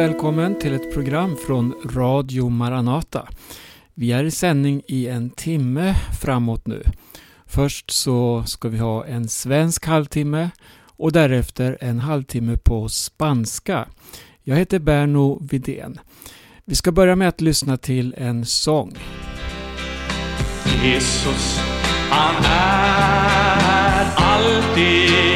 välkommen till ett program från Radio Maranata. Vi är i sändning i en timme framåt nu. Först så ska vi ha en svensk halvtimme och därefter en halvtimme på spanska. Jag heter Berno Vidén. Vi ska börja med att lyssna till en sång. Jesus, han är alltid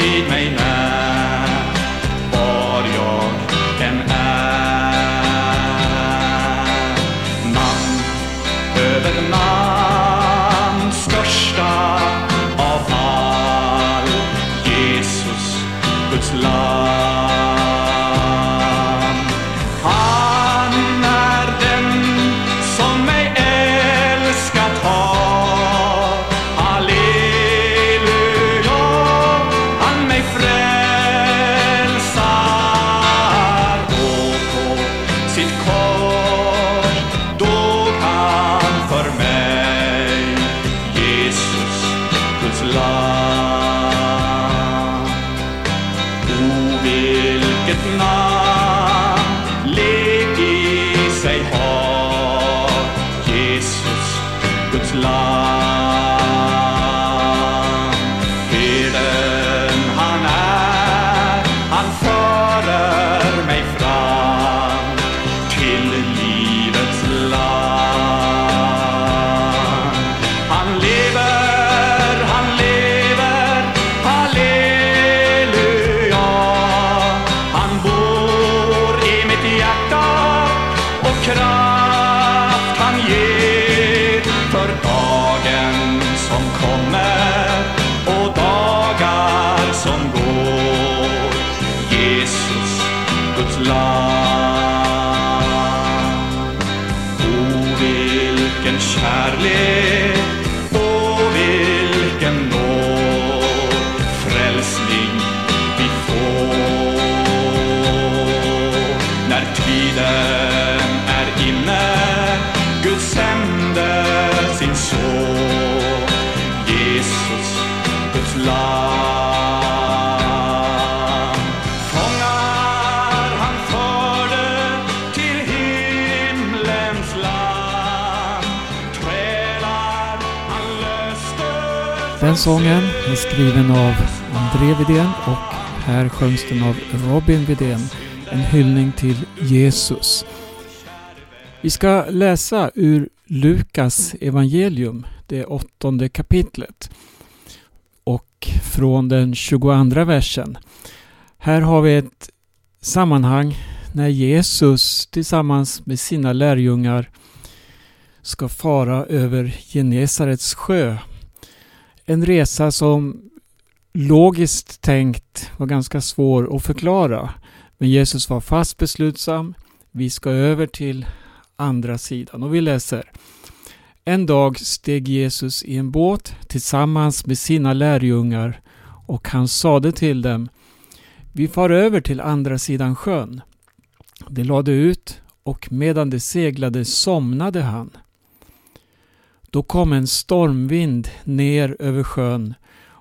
Den sången är skriven av André Widén och här sjöngs den av Robin Widén. En hyllning till Jesus. Vi ska läsa ur Lukas evangelium, det åttonde kapitlet. Och från den 22 versen. Här har vi ett sammanhang när Jesus tillsammans med sina lärjungar ska fara över Genesarets sjö. En resa som logiskt tänkt var ganska svår att förklara. Men Jesus var fast beslutsam. Vi ska över till andra sidan och vi läser. En dag steg Jesus i en båt tillsammans med sina lärjungar och han sade till dem Vi far över till andra sidan sjön. De lade ut och medan de seglade somnade han. Då kom en stormvind ner över sjön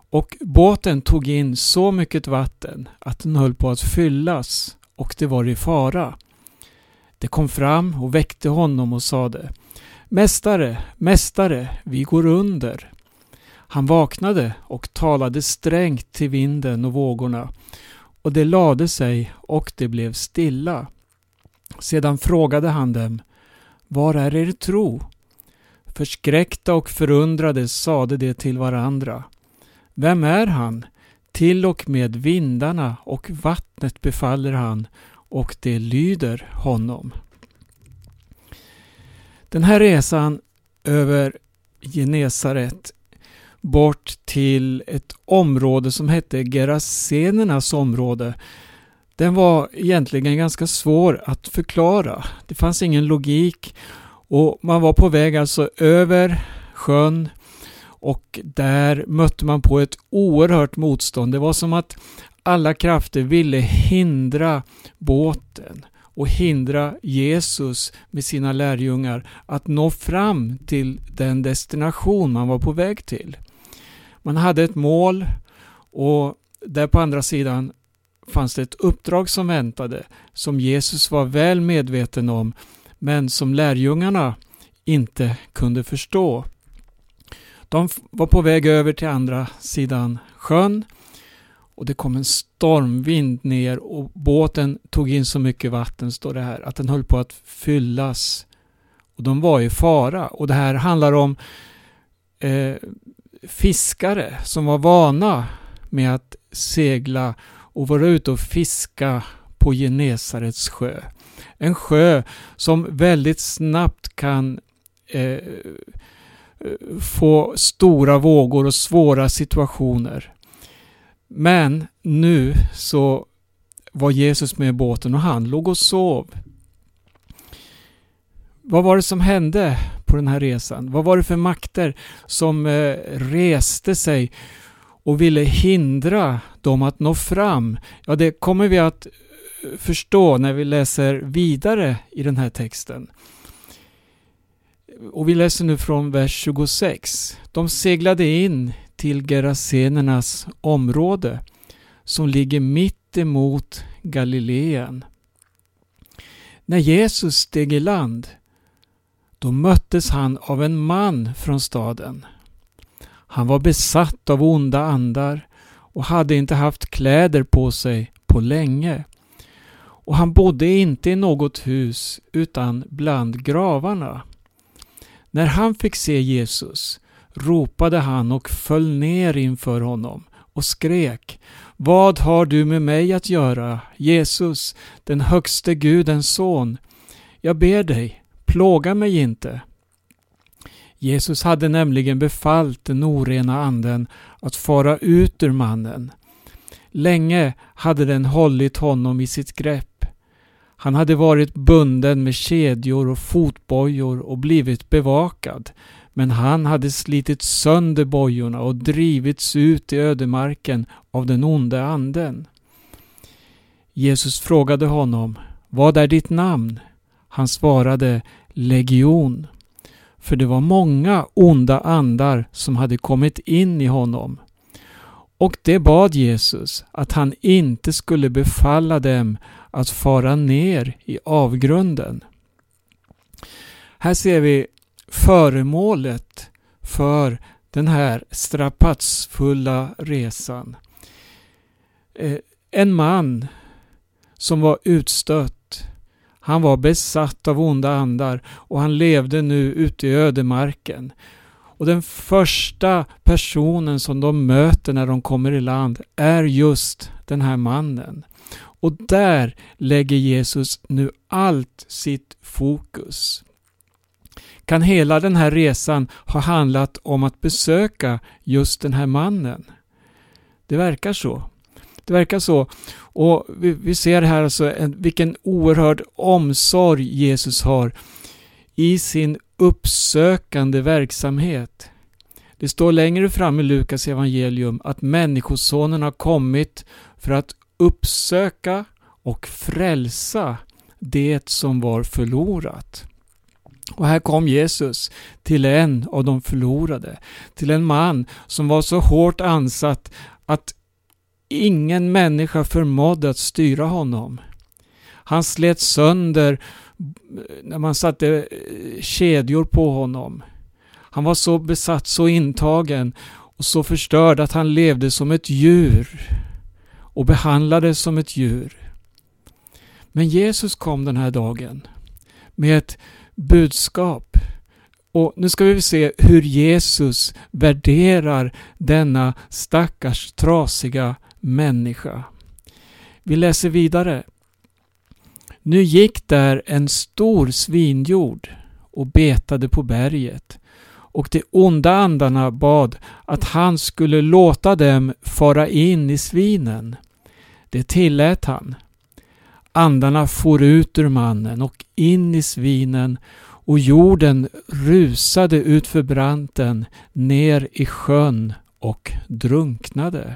och båten tog in så mycket vatten att den höll på att fyllas och det var i fara. Det kom fram och väckte honom och sade Mästare, mästare, vi går under. Han vaknade och talade strängt till vinden och vågorna och det lade sig och det blev stilla. Sedan frågade han dem Var är er tro? Förskräckta och förundrade sade de till varandra vem är han? Till och med vindarna och vattnet befaller han och det lyder honom. Den här resan över Genesaret bort till ett område som hette Gerasenernas område. Den var egentligen ganska svår att förklara. Det fanns ingen logik och man var på väg alltså över sjön och där mötte man på ett oerhört motstånd. Det var som att alla krafter ville hindra båten och hindra Jesus med sina lärjungar att nå fram till den destination man var på väg till. Man hade ett mål och där på andra sidan fanns det ett uppdrag som väntade som Jesus var väl medveten om men som lärjungarna inte kunde förstå. De var på väg över till andra sidan sjön och det kom en stormvind ner och båten tog in så mycket vatten, står det här, att den höll på att fyllas. Och de var i fara. Och det här handlar om eh, fiskare som var vana med att segla och vara ute och fiska på Genesarets sjö. En sjö som väldigt snabbt kan eh, få stora vågor och svåra situationer. Men nu så var Jesus med i båten och han låg och sov. Vad var det som hände på den här resan? Vad var det för makter som eh, reste sig och ville hindra dem att nå fram? Ja, det kommer vi att förstå när vi läser vidare i den här texten. Och vi läser nu från vers 26. De seglade in till Gerasenernas område som ligger mitt emot Galileen. När Jesus steg i land då möttes han av en man från staden. Han var besatt av onda andar och hade inte haft kläder på sig på länge. Och han bodde inte i något hus utan bland gravarna. När han fick se Jesus ropade han och föll ner inför honom och skrek Vad har du med mig att göra, Jesus, den högste Gudens son? Jag ber dig, plåga mig inte. Jesus hade nämligen befallt den orena anden att fara ut ur mannen. Länge hade den hållit honom i sitt grepp. Han hade varit bunden med kedjor och fotbojor och blivit bevakad men han hade slitit sönder bojorna och drivits ut i ödemarken av den onde anden. Jesus frågade honom, Vad är ditt namn? Han svarade, Legion. För det var många onda andar som hade kommit in i honom. Och det bad Jesus att han inte skulle befalla dem att fara ner i avgrunden. Här ser vi föremålet för den här strapatsfulla resan. Eh, en man som var utstött. Han var besatt av onda andar och han levde nu ute i ödemarken. Och den första personen som de möter när de kommer i land är just den här mannen. Och där lägger Jesus nu allt sitt fokus kan hela den här resan ha handlat om att besöka just den här mannen. Det verkar så. Det verkar så. Och vi, vi ser här alltså en, vilken oerhörd omsorg Jesus har i sin uppsökande verksamhet. Det står längre fram i Lukas evangelium att Människosonen har kommit för att uppsöka och frälsa det som var förlorat. Och här kom Jesus till en av de förlorade, till en man som var så hårt ansatt att ingen människa förmådde att styra honom. Han slet sönder när man satte eh, kedjor på honom. Han var så besatt, så intagen och så förstörd att han levde som ett djur och behandlades som ett djur. Men Jesus kom den här dagen med ett budskap. Och nu ska vi se hur Jesus värderar denna stackars trasiga människa. Vi läser vidare. Nu gick där en stor svinjord och betade på berget och de onda andarna bad att han skulle låta dem fara in i svinen. Det tillät han. Andarna for ut ur mannen och in i svinen och jorden rusade ut för branten ner i sjön och drunknade.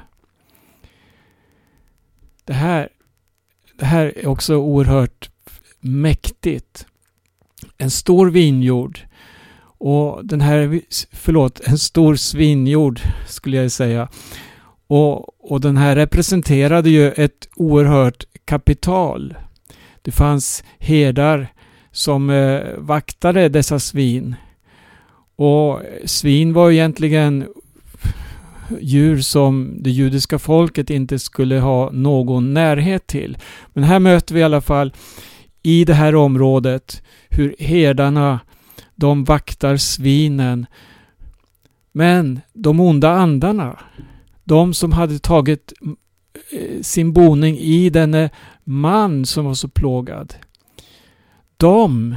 Det här, det här är också oerhört mäktigt. En stor vinjord och den här, förlåt, en stor svinjord skulle jag säga. Och, och den här representerade ju ett oerhört kapital. Det fanns herdar som eh, vaktade dessa svin. Och svin var egentligen djur som det judiska folket inte skulle ha någon närhet till. Men här möter vi i alla fall i det här området hur herdarna de vaktar svinen. Men de onda andarna, de som hade tagit eh, sin boning i denne man som var så plågad. De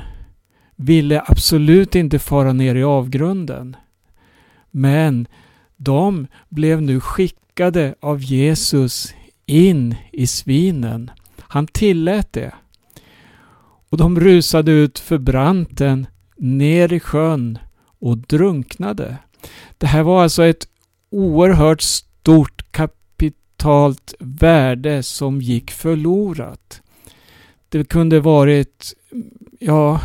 ville absolut inte fara ner i avgrunden. Men de blev nu skickade av Jesus in i svinen. Han tillät det. Och de rusade ut för branten ner i sjön och drunknade. Det här var alltså ett oerhört stort kapitalt värde som gick förlorat. Det kunde varit, ja,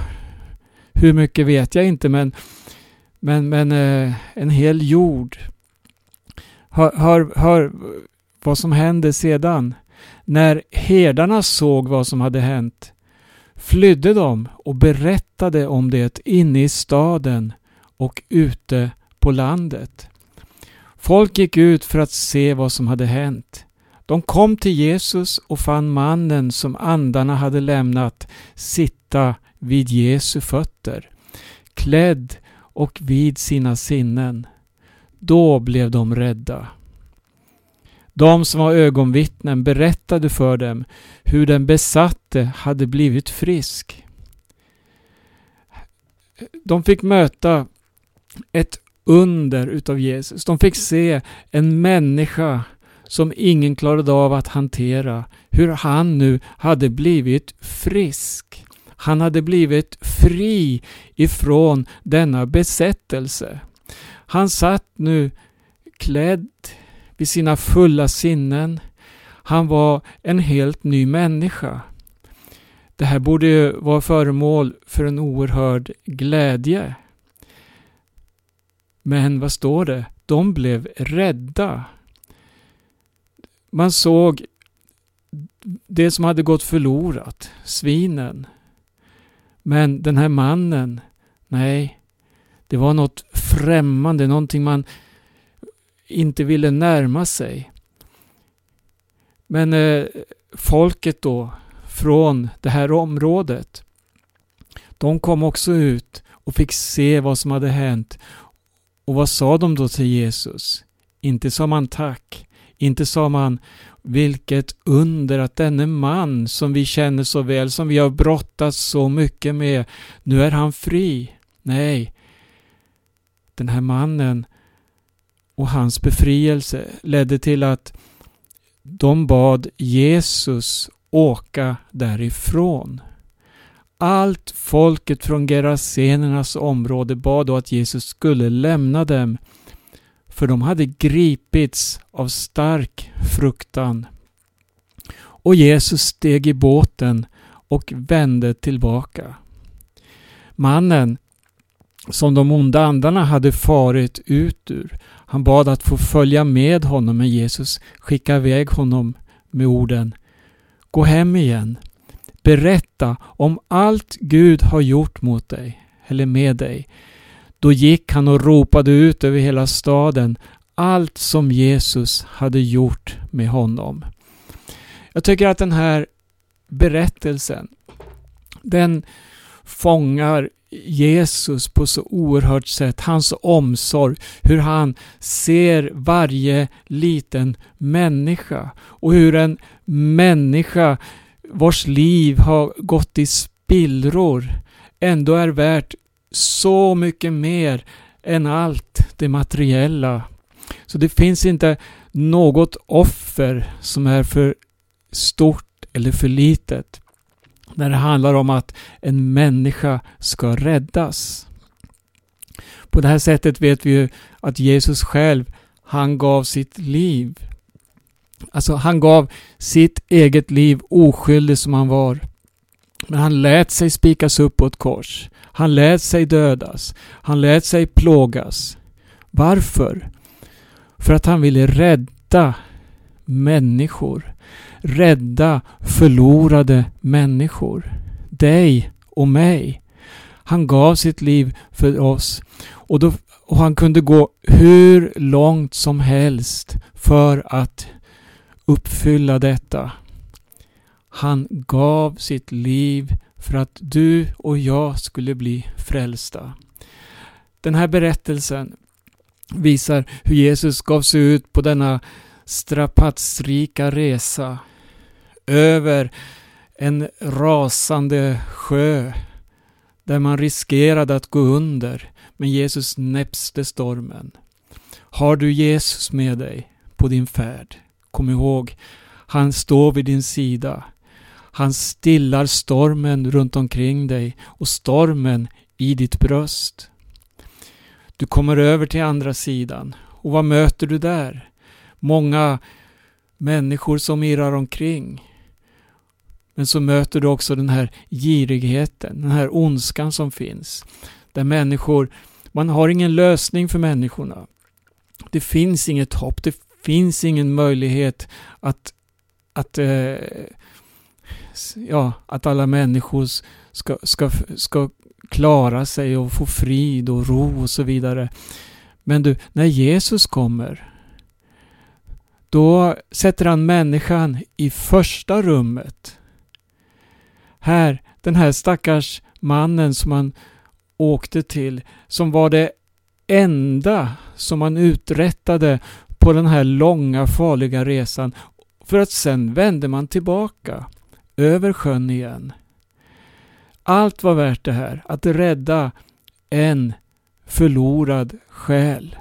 hur mycket vet jag inte men, men, men eh, en hel jord. Hör, hör, hör vad som hände sedan. När herdarna såg vad som hade hänt flydde de och berättade om det inne i staden och ute på landet. Folk gick ut för att se vad som hade hänt. De kom till Jesus och fann mannen som andarna hade lämnat sitta vid Jesu fötter, klädd och vid sina sinnen. Då blev de rädda. De som var ögonvittnen berättade för dem hur den besatte hade blivit frisk. De fick möta ett under utav Jesus. De fick se en människa som ingen klarade av att hantera. Hur han nu hade blivit frisk. Han hade blivit fri ifrån denna besättelse. Han satt nu klädd vid sina fulla sinnen. Han var en helt ny människa. Det här borde ju vara föremål för en oerhörd glädje. Men vad står det? De blev rädda. Man såg det som hade gått förlorat, svinen. Men den här mannen, nej, det var något främmande, någonting man inte ville närma sig. Men eh, folket då från det här området, de kom också ut och fick se vad som hade hänt. Och vad sa de då till Jesus? Inte sa man tack, inte sa man vilket under att denne man som vi känner så väl, som vi har brottats så mycket med, nu är han fri. Nej, den här mannen och hans befrielse ledde till att de bad Jesus åka därifrån. Allt folket från Gerasenernas område bad då att Jesus skulle lämna dem för de hade gripits av stark fruktan. Och Jesus steg i båten och vände tillbaka. Mannen som de onda andarna hade farit ut ur han bad att få följa med honom men Jesus skickade iväg honom med orden Gå hem igen. Berätta om allt Gud har gjort mot dig eller med dig. Då gick han och ropade ut över hela staden allt som Jesus hade gjort med honom. Jag tycker att den här berättelsen den fångar Jesus på så oerhört sätt, hans omsorg, hur han ser varje liten människa och hur en människa vars liv har gått i spillror ändå är värt så mycket mer än allt det materiella. Så det finns inte något offer som är för stort eller för litet när det handlar om att en människa ska räddas. På det här sättet vet vi ju att Jesus själv, han gav sitt liv. Alltså han gav sitt eget liv oskyldig som han var. Men han lät sig spikas upp på ett kors. Han lät sig dödas. Han lät sig plågas. Varför? För att han ville rädda rädda människor. Rädda förlorade människor. Dig och mig. Han gav sitt liv för oss. Och, då, och han kunde gå hur långt som helst för att uppfylla detta. Han gav sitt liv för att du och jag skulle bli frälsta. Den här berättelsen visar hur Jesus gav sig ut på denna strapatsrika resa över en rasande sjö där man riskerade att gå under, men Jesus näpste stormen. Har du Jesus med dig på din färd, kom ihåg, han står vid din sida. Han stillar stormen runt omkring dig och stormen i ditt bröst. Du kommer över till andra sidan och vad möter du där? Många människor som irrar omkring. Men så möter du också den här girigheten, den här ondskan som finns. Där människor, man har ingen lösning för människorna. Det finns inget hopp, det finns ingen möjlighet att, att, eh, ja, att alla människor ska, ska, ska klara sig och få frid och ro och så vidare. Men du, när Jesus kommer då sätter han människan i första rummet. Här, den här stackars mannen som han åkte till, som var det enda som han uträttade på den här långa farliga resan. För att sen vände man tillbaka över sjön igen. Allt var värt det här, att rädda en förlorad själ.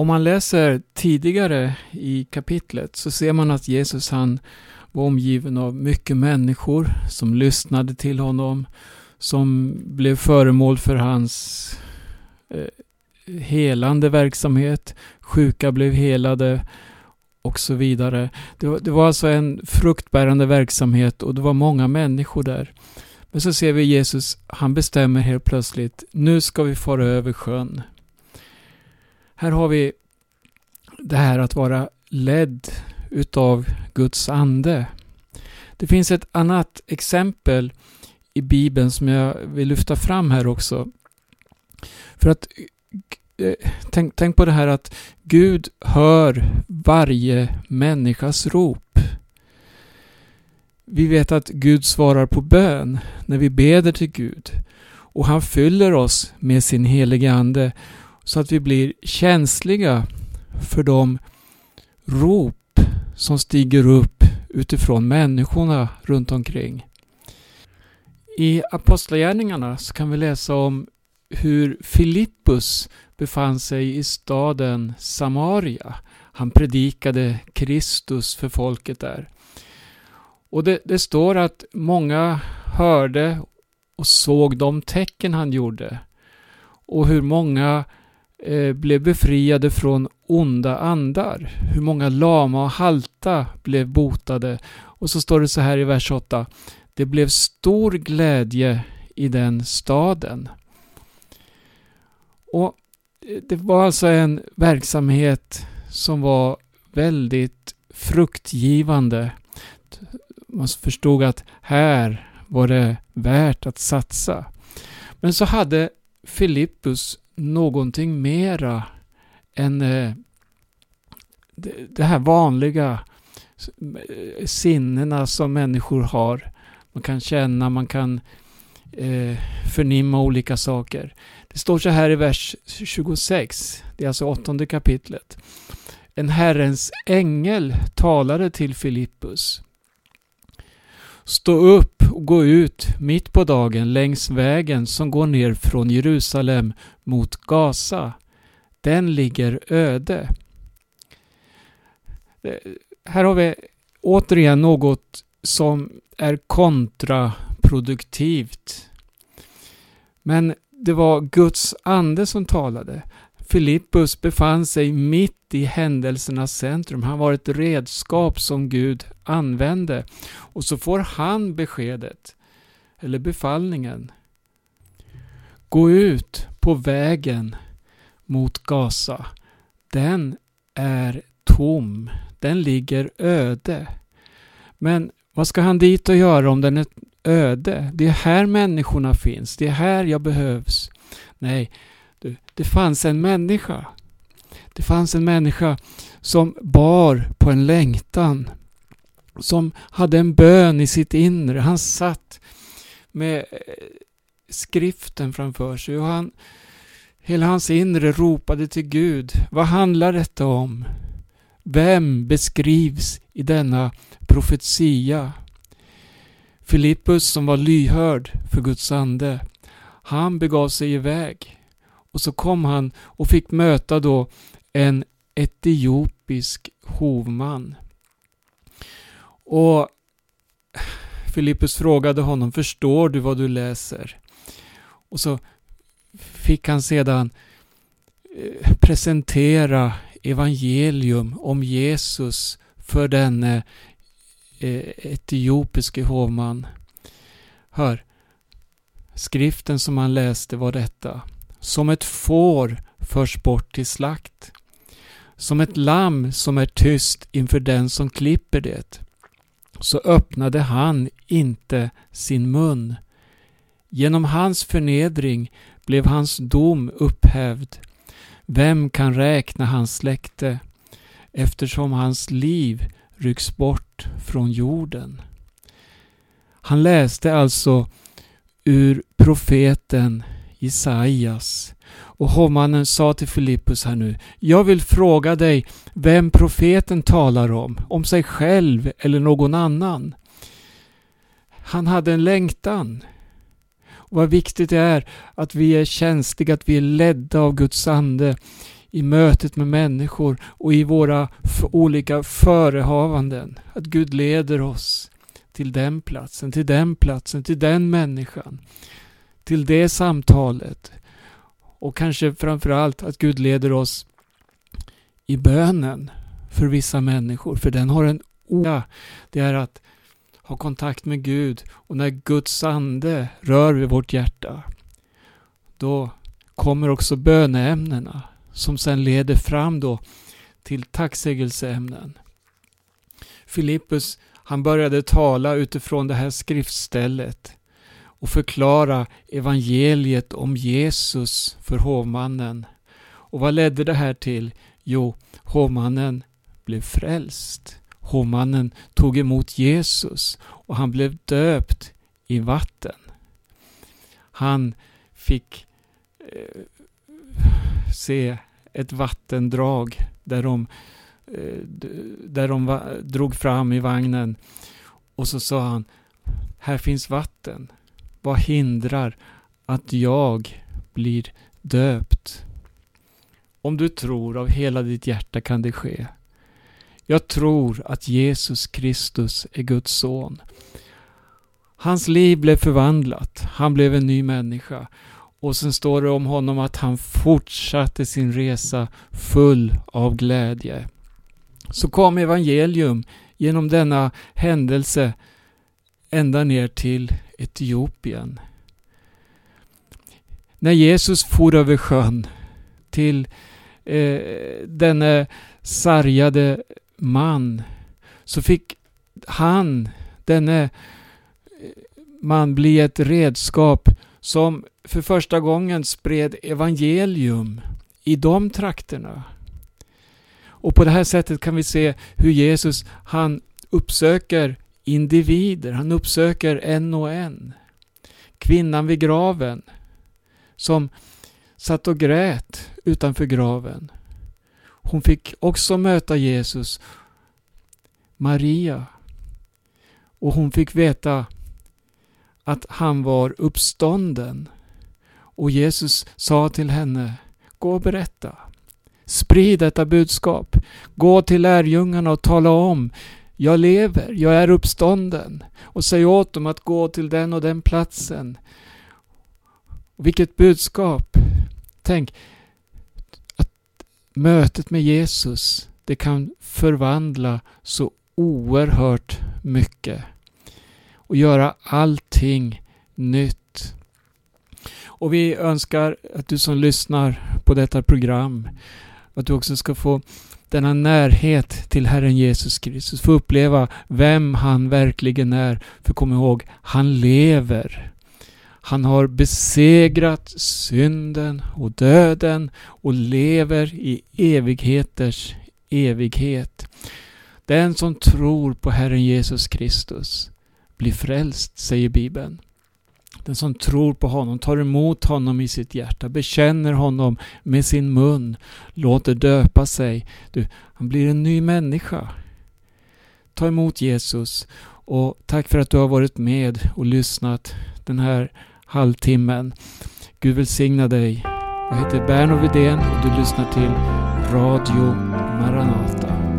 Om man läser tidigare i kapitlet så ser man att Jesus han var omgiven av mycket människor som lyssnade till honom, som blev föremål för hans eh, helande verksamhet. Sjuka blev helade och så vidare. Det var, det var alltså en fruktbärande verksamhet och det var många människor där. Men så ser vi Jesus, han bestämmer helt plötsligt, nu ska vi fara över sjön. Här har vi det här att vara ledd utav Guds ande. Det finns ett annat exempel i Bibeln som jag vill lyfta fram här också. För att eh, tänk, tänk på det här att Gud hör varje människas rop. Vi vet att Gud svarar på bön när vi beder till Gud. Och han fyller oss med sin helige Ande så att vi blir känsliga för de rop som stiger upp utifrån människorna runt omkring. I Apostlagärningarna så kan vi läsa om hur Filippus befann sig i staden Samaria. Han predikade Kristus för folket där. Och det, det står att många hörde och såg de tecken han gjorde och hur många Eh, blev befriade från onda andar. Hur många lama och halta blev botade. Och så står det så här i vers 8. Det blev stor glädje i den staden. Och eh, Det var alltså en verksamhet som var väldigt fruktgivande. Man förstod att här var det värt att satsa. Men så hade Filippus någonting mera än eh, det här vanliga eh, sinnena som människor har. Man kan känna, man kan eh, förnimma olika saker. Det står så här i vers 26, det är alltså åttonde kapitlet. En Herrens ängel talade till Filippus. Stå upp och gå ut mitt på dagen längs vägen som går ner från Jerusalem mot Gaza. Den ligger öde. Eh, här har vi återigen något som är kontraproduktivt. Men det var Guds ande som talade. Filippus befann sig mitt i händelsernas centrum. Han var ett redskap som Gud använde. Och så får han beskedet, eller befallningen. Gå ut på vägen mot Gaza. Den är tom. Den ligger öde. Men vad ska han dit och göra om den är öde? Det är här människorna finns. Det är här jag behövs. Nej, det, det fanns en människa. Det fanns en människa som bar på en längtan. Som hade en bön i sitt inre. Han satt med eh, skriften framför sig och han, hela hans inre ropade till Gud. Vad handlar detta om? Vem beskrivs i denna profetia? Filippus som var lyhörd för Guds ande, han begav sig iväg. Och så kom han och fick möta då en etiopisk hovman. Och Filippus frågade honom, förstår du vad du läser? Och så fick han sedan eh, presentera evangelium om Jesus för denne eh, etiopiske hovman. Hör, skriften som han läste var detta. Som ett får förs bort till slakt. Som ett lamm som är tyst inför den som klipper det. Så öppnade han inte sin mun. Genom hans förnedring blev hans dom upphävd. Vem kan räkna hans släkte eftersom hans liv rycks bort från jorden? Han läste alltså ur profeten Jesajas och hovmannen sa till Filippus här nu, jag vill fråga dig vem profeten talar om, om sig själv eller någon annan. Han hade en längtan. Och vad viktigt det är att vi är känsliga, att vi är ledda av Guds ande i mötet med människor och i våra olika förehavanden. Att Gud leder oss till den platsen, till den platsen, till den människan. Till det samtalet. Och kanske framförallt att Gud leder oss i bönen för vissa människor. För den har en oja. Det är att ha kontakt med Gud och när Guds ande rör vid vårt hjärta då kommer också böneämnena som sen leder fram då till tacksägelseämnen. Filippus han började tala utifrån det här skriftstället och förklara evangeliet om Jesus för hovmannen. Och vad ledde det här till? Jo, hovmannen blev frälst. Hovmannen tog emot Jesus och han blev döpt i vatten. Han fick eh, se ett vattendrag där de, eh, där de drog fram i vagnen och så sa han Här finns vatten. Vad hindrar att jag blir döpt? Om du tror av hela ditt hjärta kan det ske. Jag tror att Jesus Kristus är Guds son. Hans liv blev förvandlat. Han blev en ny människa. Och sen står det om honom att han fortsatte sin resa full av glädje. Så kom evangelium genom denna händelse ända ner till Etiopien. När Jesus for över sjön till eh, denne sargade man så fick han, denne eh, man, bli ett redskap som för första gången spred evangelium i de trakterna. Och på det här sättet kan vi se hur Jesus han uppsöker individer, han uppsöker en och en. Kvinnan vid graven som satt och grät utanför graven. Hon fick också möta Jesus, Maria. Och hon fick veta att han var uppstånden. Och Jesus sa till henne, gå och berätta. Sprid detta budskap. Gå till lärjungarna och tala om, jag lever, jag är uppstånden. Och säg åt dem att gå till den och den platsen. Vilket budskap! Tänk, att mötet med Jesus, det kan förvandla så oerhört mycket och göra allting nytt. Och vi önskar att du som lyssnar på detta program, att du också ska få denna närhet till Herren Jesus Kristus. Få uppleva vem han verkligen är. För kom ihåg, han lever. Han har besegrat synden och döden och lever i evigheters evighet. Den som tror på Herren Jesus Kristus blir frälst, säger Bibeln. Den som tror på honom, tar emot honom i sitt hjärta, bekänner honom med sin mun, låter döpa sig. Du, han blir en ny människa. Ta emot Jesus och tack för att du har varit med och lyssnat den här halvtimmen. Gud välsigna dig. Jag heter Berno Widén och du lyssnar till Radio Maranata.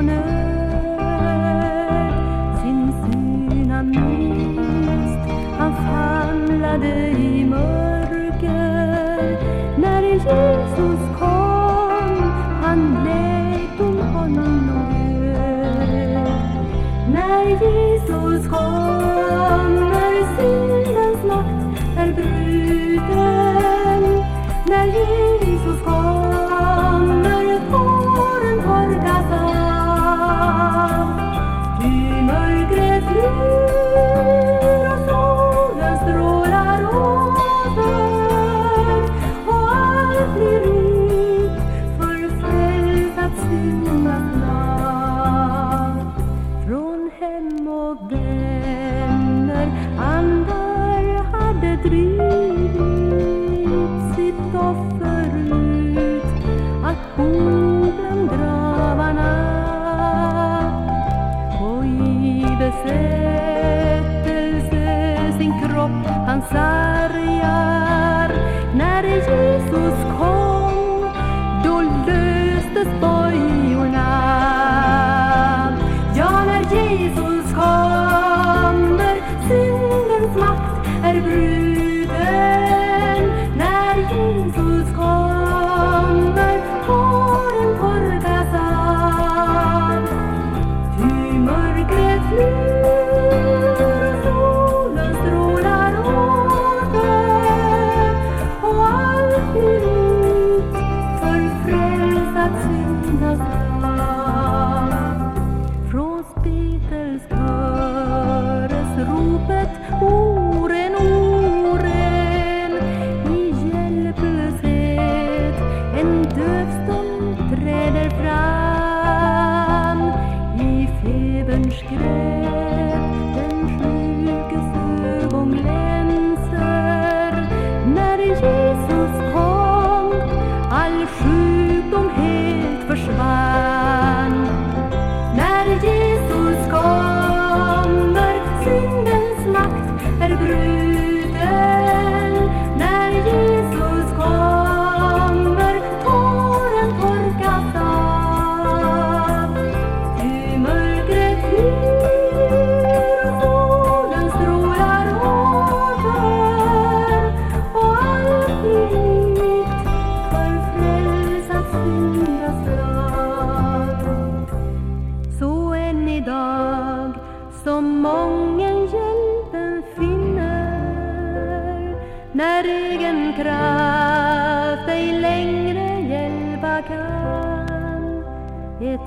Och nöd. Sin syn han mist, han famlade i mörker när Jesus kom, han lät om honom död. När Jesus kom, när syndens makt är bruten När Jesus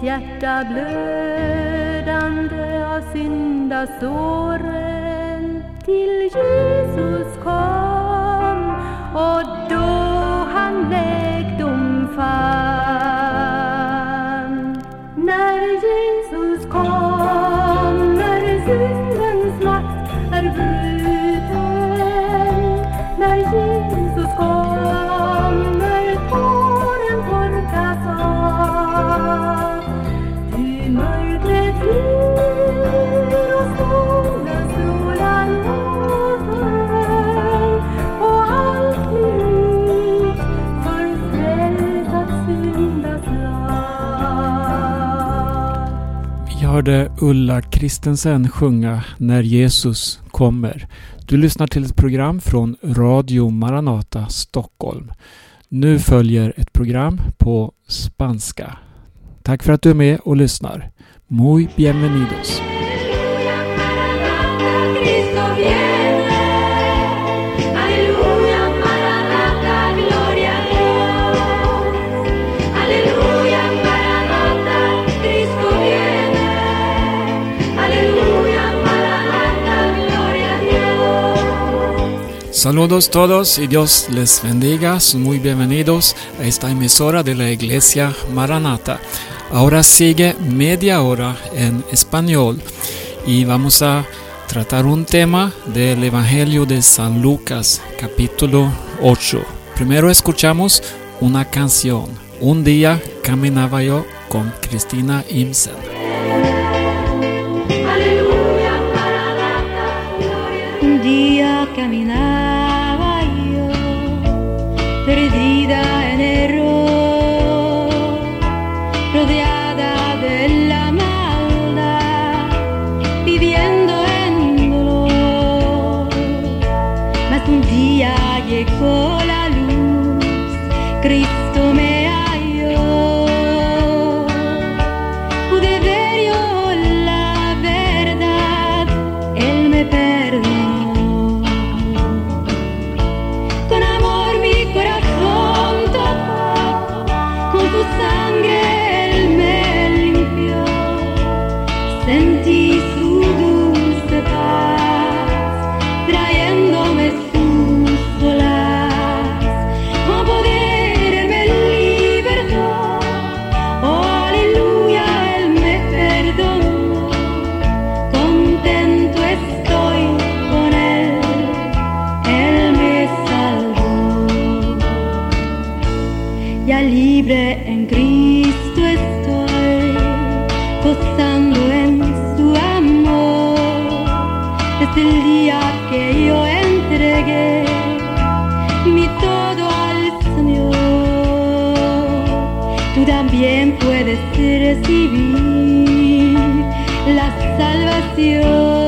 hjärta blödande av syndasåren till Gud. Hörde Ulla Kristensen sjunga När Jesus kommer. Du lyssnar till ett program från Radio Maranata Stockholm. Nu följer ett program på spanska. Tack för att du är med och lyssnar. Muy bienvenidos. Saludos todos y Dios les bendiga. Son muy bienvenidos a esta emisora de la Iglesia Maranata. Ahora sigue media hora en español y vamos a tratar un tema del Evangelio de San Lucas, capítulo 8. Primero escuchamos una canción. Un día caminaba yo con Cristina Imsen. Aleluya, libre en Cristo estoy, gozando en su amor. Desde el día que yo entregué mi todo al Señor, tú también puedes recibir la salvación.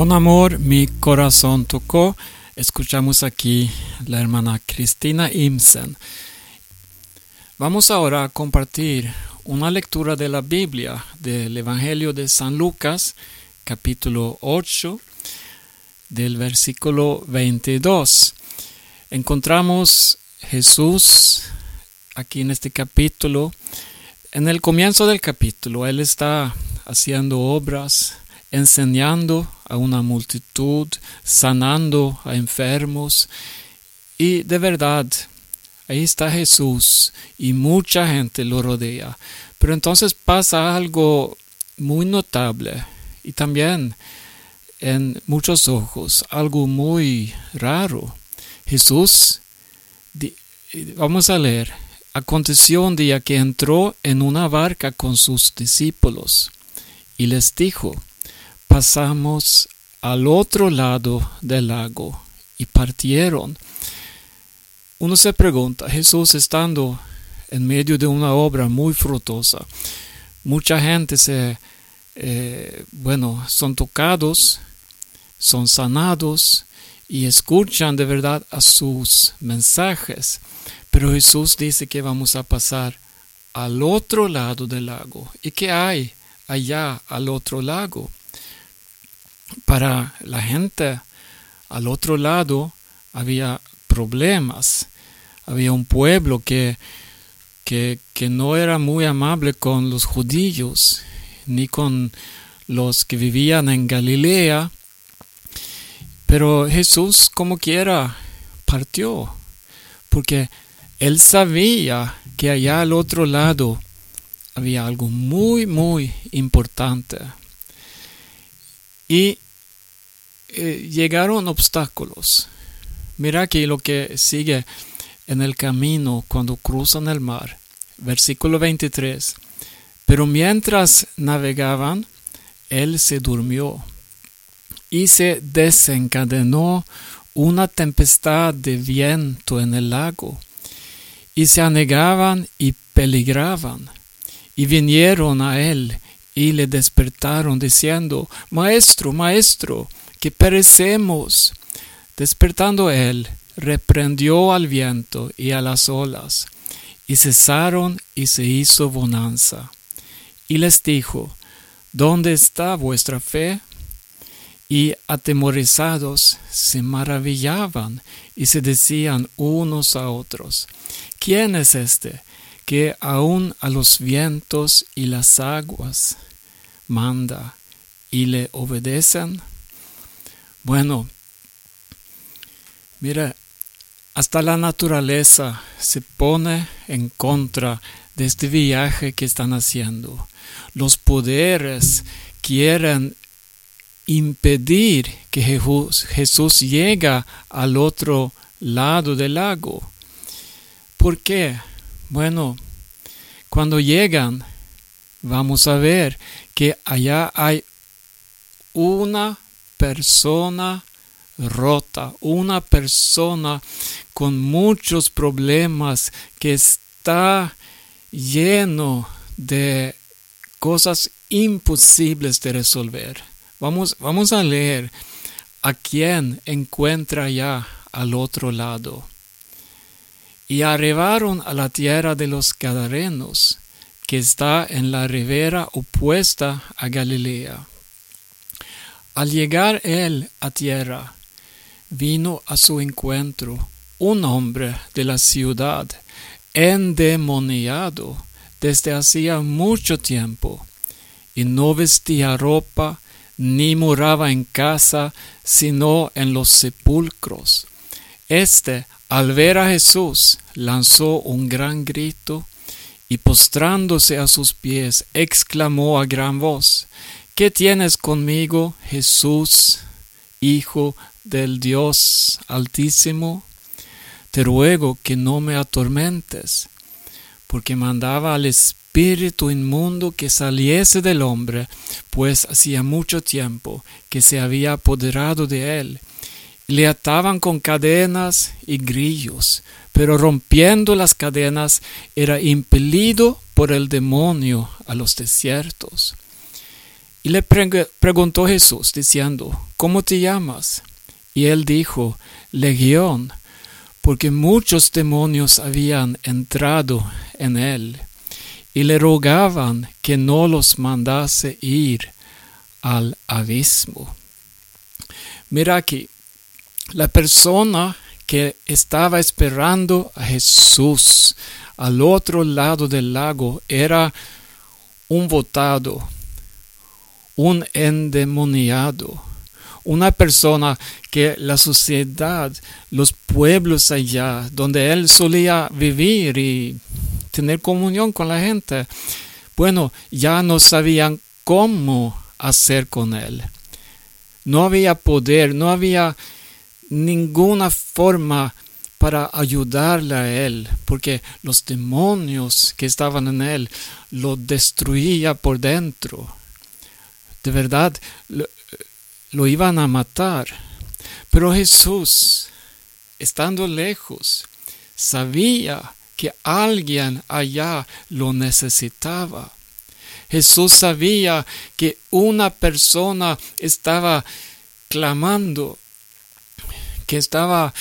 Con amor mi corazón tocó. Escuchamos aquí la hermana Cristina Imsen. Vamos ahora a compartir una lectura de la Biblia del Evangelio de San Lucas, capítulo 8, del versículo 22. Encontramos Jesús aquí en este capítulo. En el comienzo del capítulo, Él está haciendo obras, enseñando a una multitud, sanando a enfermos. Y de verdad, ahí está Jesús y mucha gente lo rodea. Pero entonces pasa algo muy notable y también en muchos ojos algo muy raro. Jesús vamos a leer. Aconteció un día que entró en una barca con sus discípulos y les dijo, pasamos al otro lado del lago y partieron. Uno se pregunta, Jesús estando en medio de una obra muy frutosa, mucha gente se, eh, bueno, son tocados, son sanados y escuchan de verdad a sus mensajes. Pero Jesús dice que vamos a pasar al otro lado del lago. ¿Y qué hay allá al otro lago? Para la gente al otro lado había problemas. Había un pueblo que, que, que no era muy amable con los judíos ni con los que vivían en Galilea. Pero Jesús, como quiera, partió, porque él sabía que allá al otro lado había algo muy, muy importante. Y eh, llegaron obstáculos. Mira aquí lo que sigue en el camino cuando cruzan el mar. Versículo 23. Pero mientras navegaban, él se durmió y se desencadenó una tempestad de viento en el lago y se anegaban y peligraban y vinieron a él y le despertaron diciendo Maestro, Maestro, que perecemos. Despertando él, reprendió al viento y a las olas, y cesaron y se hizo bonanza. Y les dijo, ¿Dónde está vuestra fe? Y atemorizados se maravillaban y se decían unos a otros, ¿quién es este que aun a los vientos y las aguas manda y le obedecen? Bueno, mira, hasta la naturaleza se pone en contra de este viaje que están haciendo. Los poderes quieren impedir que Jesús, Jesús llegue al otro lado del lago. ¿Por qué? Bueno, cuando llegan, vamos a ver que allá hay una persona rota, una persona con muchos problemas que está lleno de cosas imposibles de resolver. Vamos, vamos a leer a quién encuentra ya al otro lado. Y arribaron a la tierra de los Gadarenos, que está en la ribera opuesta a Galilea. Al llegar él a tierra, vino a su encuentro un hombre de la ciudad, endemoniado desde hacía mucho tiempo, y no vestía ropa, ni moraba en casa, sino en los sepulcros. Este, al ver a Jesús, lanzó un gran grito, y postrándose a sus pies, exclamó a gran voz, ¿Qué tienes conmigo, Jesús, Hijo del Dios Altísimo? Te ruego que no me atormentes, porque mandaba al espíritu inmundo que saliese del hombre, pues hacía mucho tiempo que se había apoderado de él. Le ataban con cadenas y grillos, pero rompiendo las cadenas era impelido por el demonio a los desiertos. Y le preguntó Jesús, diciendo, ¿Cómo te llamas? Y él dijo, Legión, porque muchos demonios habían entrado en él, y le rogaban que no los mandase ir al abismo. Mira aquí, la persona que estaba esperando a Jesús al otro lado del lago era un votado, un endemoniado, una persona que la sociedad, los pueblos allá, donde él solía vivir y tener comunión con la gente, bueno, ya no sabían cómo hacer con él. No había poder, no había ninguna forma para ayudarle a él, porque los demonios que estaban en él lo destruía por dentro. De verdad, lo, lo iban a matar. Pero Jesús, estando lejos, sabía que alguien allá lo necesitaba. Jesús sabía que una persona estaba clamando, que estaba,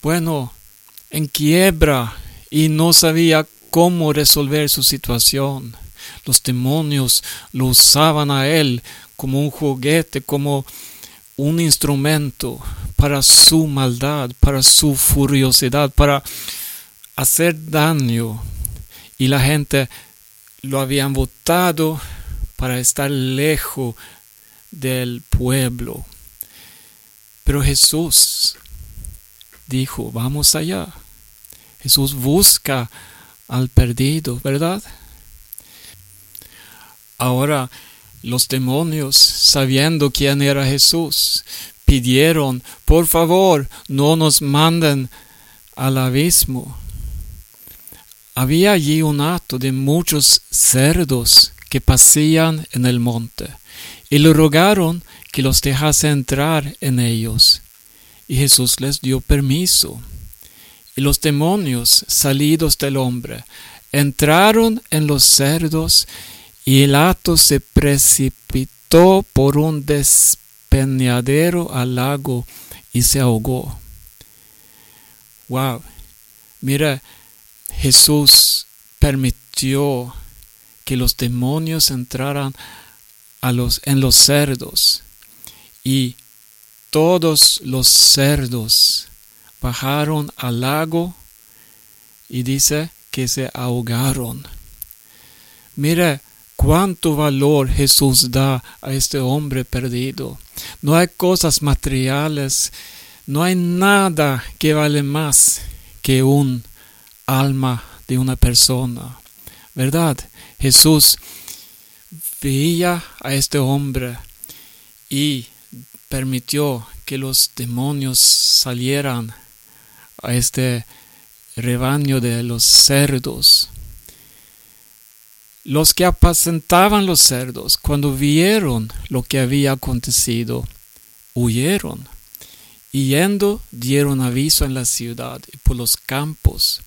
bueno, en quiebra y no sabía cómo resolver su situación. Los demonios lo usaban a él como un juguete, como un instrumento para su maldad, para su furiosidad, para hacer daño. Y la gente lo habían votado para estar lejos del pueblo. Pero Jesús dijo, vamos allá. Jesús busca al perdido, ¿verdad? Ahora los demonios, sabiendo quién era Jesús, pidieron, por favor, no nos manden al abismo. Había allí un acto de muchos cerdos que pasían en el monte, y le rogaron que los dejase entrar en ellos. Y Jesús les dio permiso. Y los demonios, salidos del hombre, entraron en los cerdos, y el acto se precipitó por un despeñadero al lago y se ahogó. Wow. Mira, Jesús permitió que los demonios entraran a los, en los cerdos y todos los cerdos bajaron al lago y dice que se ahogaron. Mira cuánto valor Jesús da a este hombre perdido. No hay cosas materiales, no hay nada que vale más que un alma de una persona. ¿Verdad? Jesús veía a este hombre y permitió que los demonios salieran a este rebaño de los cerdos. Los que apacentaban los cerdos, cuando vieron lo que había acontecido, huyeron y yendo dieron aviso en la ciudad y por los campos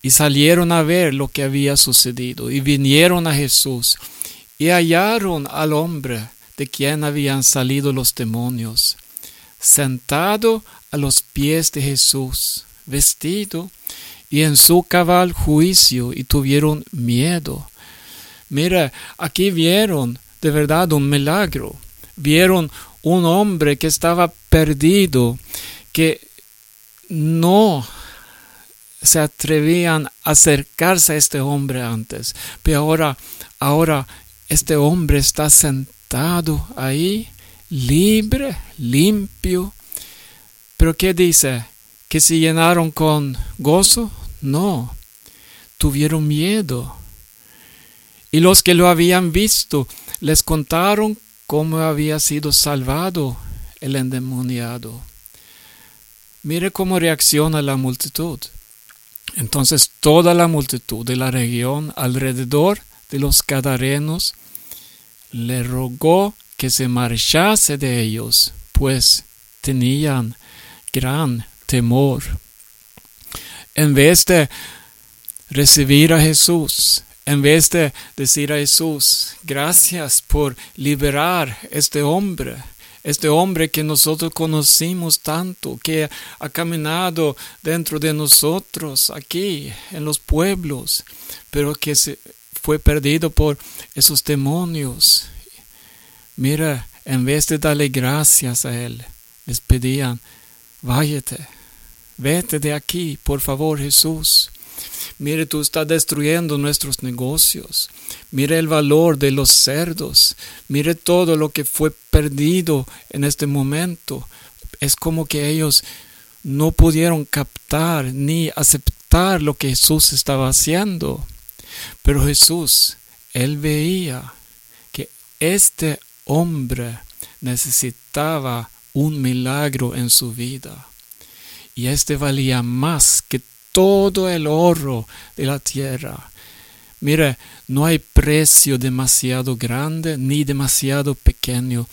y salieron a ver lo que había sucedido y vinieron a Jesús y hallaron al hombre de quien habían salido los demonios, sentado a los pies de Jesús, vestido y en su cabal juicio y tuvieron miedo. Mira, aquí vieron de verdad un milagro. Vieron un hombre que estaba perdido, que no se atrevían a acercarse a este hombre antes. Pero ahora, ahora este hombre está sentado ahí, libre, limpio. Pero ¿qué dice? ¿Que se llenaron con gozo? No, tuvieron miedo. Y los que lo habían visto les contaron cómo había sido salvado el endemoniado. Mire cómo reacciona la multitud. Entonces toda la multitud de la región alrededor de los cadarenos le rogó que se marchase de ellos, pues tenían gran temor. En vez de recibir a Jesús, en vez de decir a Jesús, gracias por liberar este hombre, este hombre que nosotros conocimos tanto, que ha caminado dentro de nosotros aquí en los pueblos, pero que se fue perdido por esos demonios. Mira, en vez de darle gracias a él, les pedían, váyate, vete de aquí, por favor, Jesús. Mire, tú estás destruyendo nuestros negocios. Mire el valor de los cerdos. Mire todo lo que fue perdido en este momento. Es como que ellos no pudieron captar ni aceptar lo que Jesús estaba haciendo. Pero Jesús, él veía que este hombre necesitaba un milagro en su vida. y este valía más que todo el oro de la tierra. Mire, no hay precio demasiado grande ni demasiado pequeño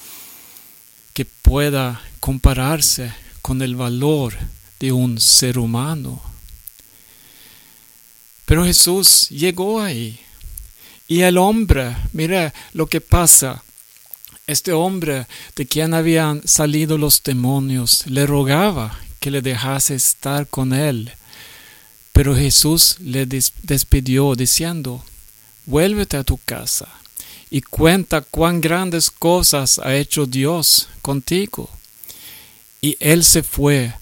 que pueda compararse con el valor de un ser humano. Pero Jesús llegó ahí. Y el hombre, mire lo que pasa. Este hombre de quien habían salido los demonios le rogaba que le dejase estar con él. Pero Jesús le des- despidió diciendo, vuélvete a tu casa y cuenta cuán grandes cosas ha hecho Dios contigo. Y él se fue,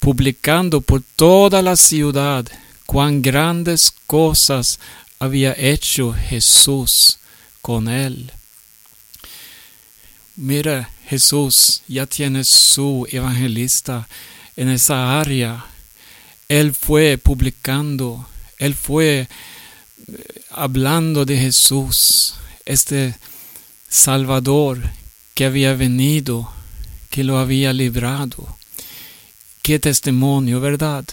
publicando por toda la ciudad cuán grandes cosas había hecho Jesús con él. Mira, Jesús ya tiene su evangelista en esa área. Él fue publicando, él fue eh, hablando de Jesús, este Salvador que había venido, que lo había librado. Qué testimonio, ¿verdad?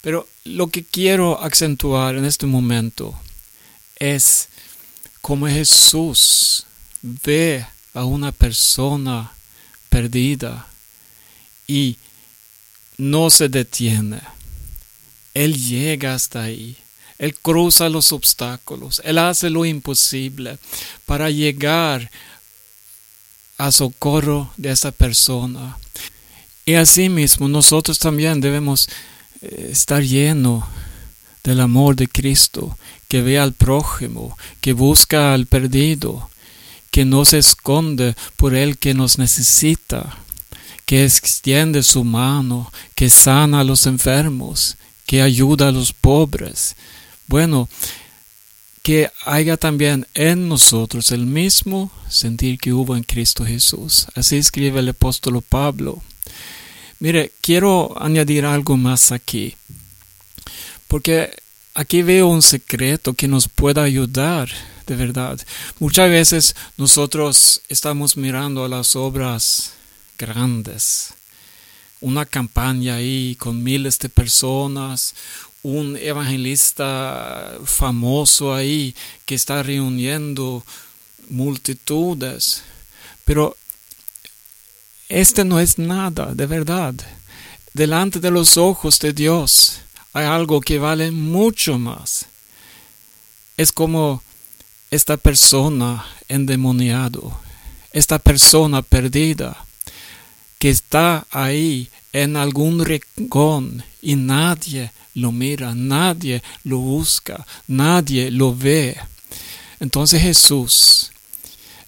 Pero lo que quiero acentuar en este momento es cómo Jesús ve a una persona perdida y no se detiene. Él llega hasta ahí. Él cruza los obstáculos. Él hace lo imposible para llegar a socorro de esa persona. Y asimismo nosotros también debemos estar llenos del amor de Cristo, que ve al prójimo, que busca al perdido, que no se esconde por el que nos necesita, que extiende su mano, que sana a los enfermos, que ayuda a los pobres. Bueno, que haya también en nosotros el mismo sentir que hubo en Cristo Jesús. Así escribe el apóstol Pablo. Mire, quiero añadir algo más aquí, porque aquí veo un secreto que nos pueda ayudar de verdad. Muchas veces nosotros estamos mirando a las obras grandes, una campaña ahí con miles de personas, un evangelista famoso ahí que está reuniendo multitudes, pero este no es nada, de verdad. Delante de los ojos de Dios hay algo que vale mucho más. Es como esta persona endemoniado, esta persona perdida, que está ahí en algún rincón y nadie lo mira, nadie lo busca, nadie lo ve. Entonces Jesús,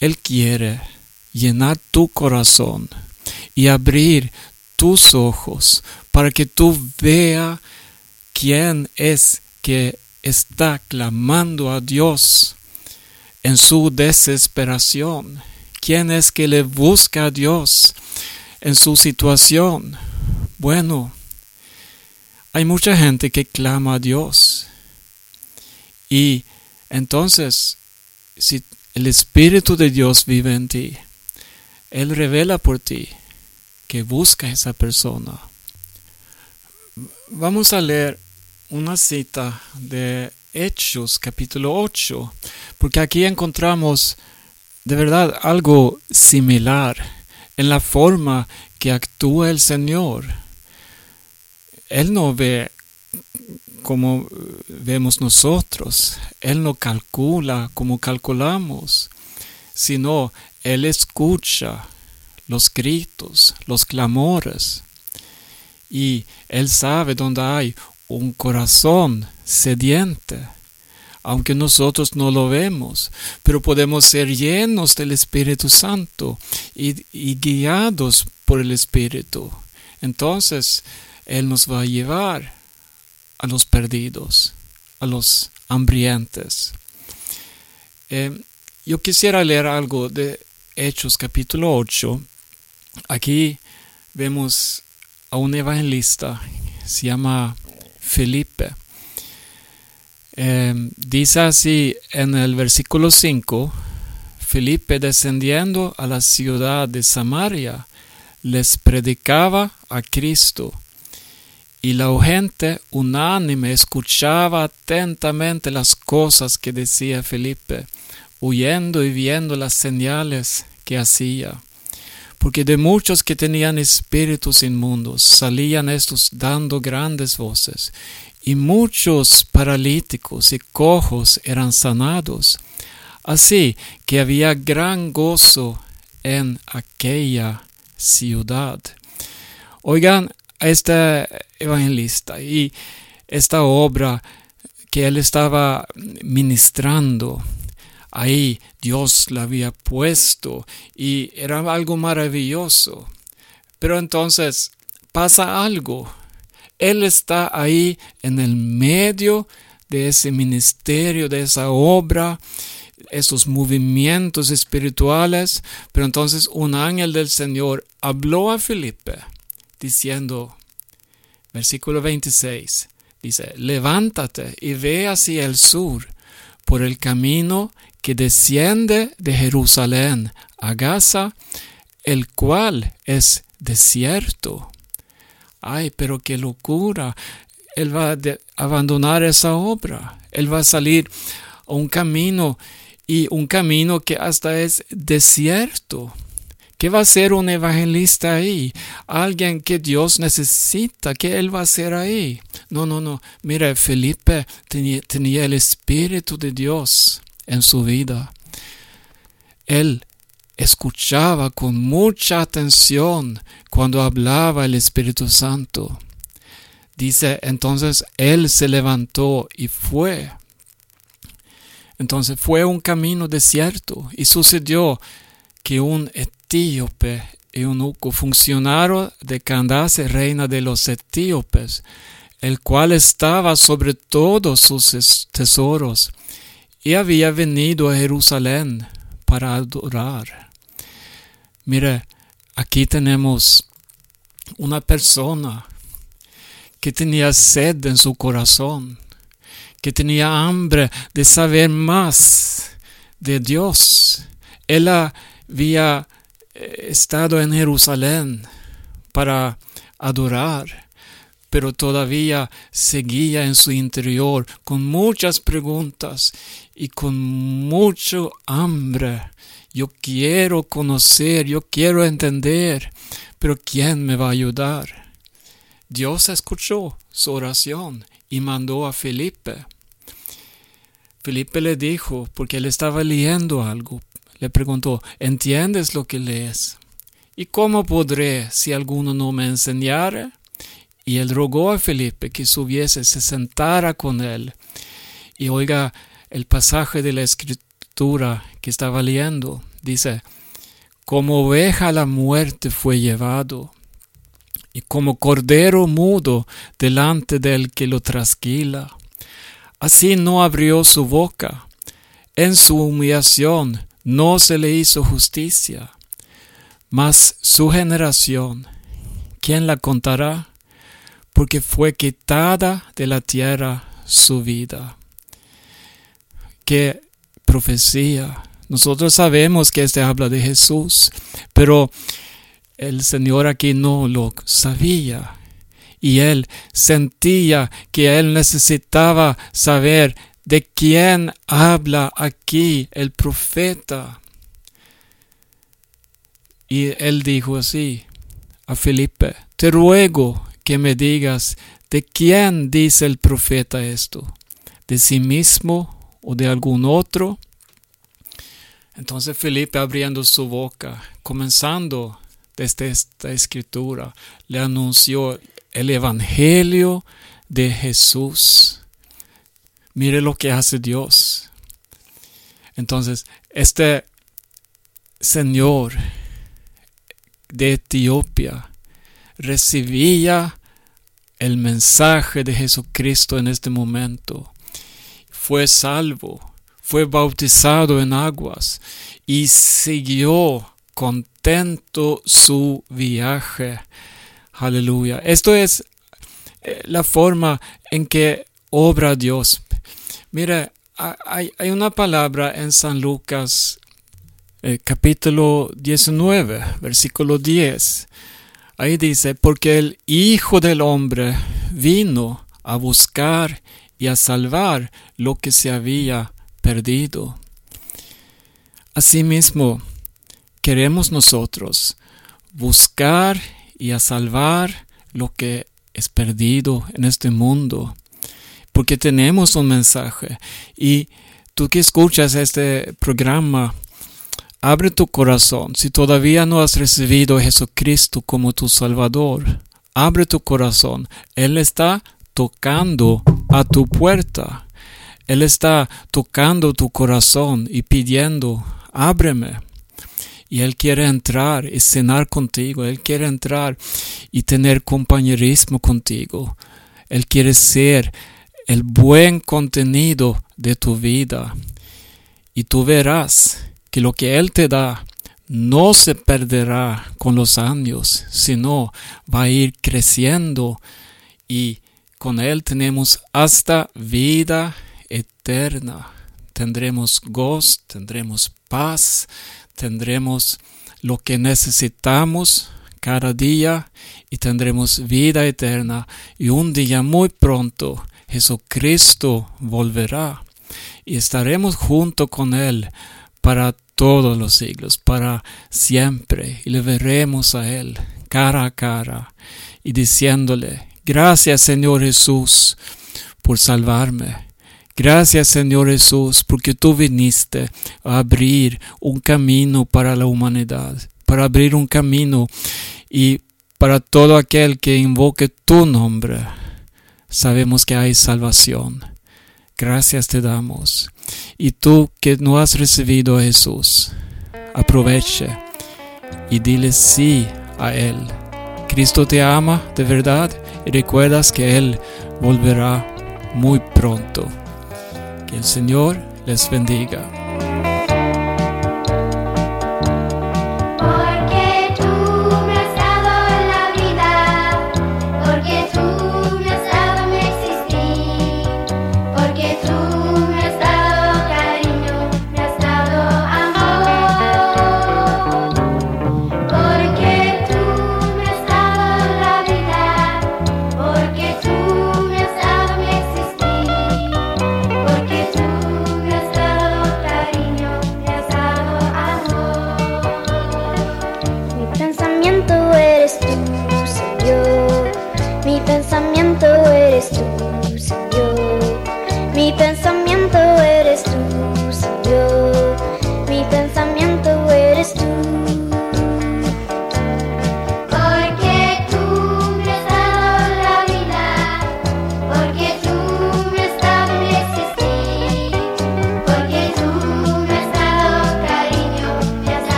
Él quiere llenar tu corazón y abrir tus ojos para que tú veas quién es que está clamando a Dios en su desesperación, quién es que le busca a Dios en su situación. Bueno, hay mucha gente que clama a Dios. Y entonces si el Espíritu de Dios vive en ti, Él revela por ti que busca esa persona. Vamos a leer una cita de Hechos capítulo 8, porque aquí encontramos de verdad algo similar en la forma que actúa el Señor. Él no ve como vemos nosotros, Él no calcula como calculamos, sino Él escucha los gritos, los clamores, y Él sabe dónde hay un corazón sediente, aunque nosotros no lo vemos, pero podemos ser llenos del Espíritu Santo y, guiados por el Espíritu. Entonces, Él nos va a llevar a los perdidos, a los hambrientos. Eh, yo quisiera leer algo de Hechos capítulo 8. Aquí vemos a un evangelista, se llama Felipe. Eh, dice así en el versículo 5, Felipe descendiendo a la ciudad de Samaria, les predicaba a Cristo y la gente unánime escuchaba atentamente las cosas que decía Felipe, huyendo y viendo las señales que hacía. Porque de muchos que tenían espíritus inmundos salían estos dando grandes voces, y muchos paralíticos y cojos eran sanados. Así que había gran gozo en aquella ciudad. Oigan, este evangelista y esta obra que él estaba ministrando, ahí Dios la había puesto y era algo maravilloso. Pero entonces pasa algo. Él está ahí en el medio de ese ministerio, de esa obra, esos movimientos espirituales. Pero entonces un ángel del Señor habló a Felipe diciendo, versículo 26, dice, levántate y ve hacia el sur por el camino que desciende de Jerusalén a Gaza, el cual es desierto. Ay, pero qué locura. Él va a abandonar esa obra. Él va a salir a un camino y un camino que hasta es desierto. ¿Qué va a ser un evangelista ahí? Alguien que Dios necesita. ¿Qué él va a hacer ahí? No, no, no. Mira, Felipe tenía el Espíritu de Dios en su vida. Él escuchaba con mucha atención cuando hablaba el Espíritu Santo. Dice, entonces él se levantó y fue. Entonces fue un camino desierto y sucedió que un etíope eunuco, funcionario de Candace, reina de los etíopes, el cual estaba sobre todos sus tesoros, y había venido a Jerusalén para adorar. Mire, aquí tenemos una persona que tenía sed en su corazón, que tenía hambre de saber más de Dios. Él había estado en Jerusalén para adorar, pero todavía seguía en su interior con muchas preguntas y con mucho hambre. Yo quiero conocer, yo quiero entender, pero ¿quién me va a ayudar? Dios escuchó su oración y mandó a Felipe. Felipe le dijo, porque él estaba leyendo algo, le preguntó, ¿entiendes lo que lees? ¿Y cómo podré si alguno no me enseñara? Y él rogó a Felipe que subiese, se sentara con él. Y oiga el pasaje de la escritura que estaba leyendo. Dice, como oveja a la muerte fue llevado, y como cordero mudo delante del que lo trasquila. Así no abrió su boca. En su humillación no se le hizo justicia. Mas su generación, ¿quién la contará? Porque fue quitada de la tierra su vida. Qué profecía. Nosotros sabemos que este habla de Jesús, pero el Señor aquí no lo sabía. Y él sentía que él necesitaba saber ¿De quién habla aquí el profeta? Y él dijo así a Felipe, te ruego que me digas de quién dice el profeta esto, de sí mismo o de algún otro. Entonces Felipe abriendo su boca, comenzando desde esta escritura, le anunció el Evangelio de Jesús. Mire lo que hace Dios. Entonces, este Señor de Etiopía recibía el mensaje de Jesucristo en este momento. Fue salvo, fue bautizado en aguas y siguió contento su viaje. Aleluya. Esto es eh, la forma en que obra Dios. Hay, hay una palabra en San Lucas eh, capítulo 19, versículo 10. Ahí dice, porque el Hijo del Hombre vino a buscar y a salvar lo que se había perdido. Asimismo, queremos nosotros buscar y a salvar lo que es perdido en este mundo, porque tenemos un mensaje y tú que escuchas este programa, abre tu corazón. Si todavía no has recibido a Jesucristo como tu Salvador, abre tu corazón. Él está tocando a tu puerta. Él está tocando tu corazón y pidiendo, ábreme. Y Él quiere entrar y cenar contigo. Él quiere entrar y tener compañerismo contigo. Él quiere ser el buen contenido de tu vida. Y tú verás que lo que Él te da no se perderá con los años, sino va a ir creciendo y con Él tenemos hasta vida eterna. Tendremos gozo, tendremos paz, tendremos lo que necesitamos cada día y tendremos vida eterna. Y un día muy pronto Jesucristo volverá y estaremos junto con Él para todos los siglos, para siempre. Y le veremos a Él cara a cara y diciéndole, gracias Señor Jesús por salvarme. Gracias Señor Jesús porque tú viniste a abrir un camino para la humanidad, para abrir un camino y para todo aquel que invoque tu nombre. Sabemos que hay salvación. Gracias te damos. Y tú que no has recibido a Jesús, aproveche y dile sí a Él. Cristo te ama de verdad y recuerdas que Él volverá muy pronto. Que el Señor les bendiga.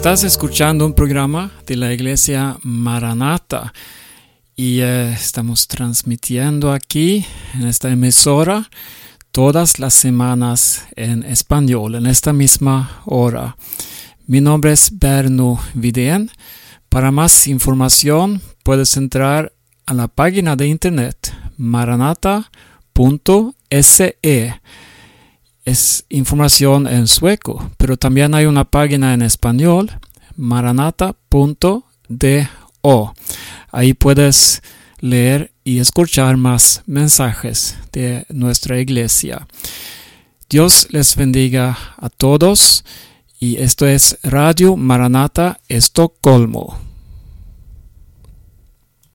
Estás escuchando un programa de la iglesia Maranata y eh, estamos transmitiendo aquí en esta emisora todas las semanas en español, en esta misma hora. Mi nombre es Berno Vidén. Para más información puedes entrar a la página de internet maranata.se es información en sueco, pero también hay una página en español, maranata.do. Ahí puedes leer y escuchar más mensajes de nuestra iglesia. Dios les bendiga a todos Y esto es Radio Maranata Estocolmo.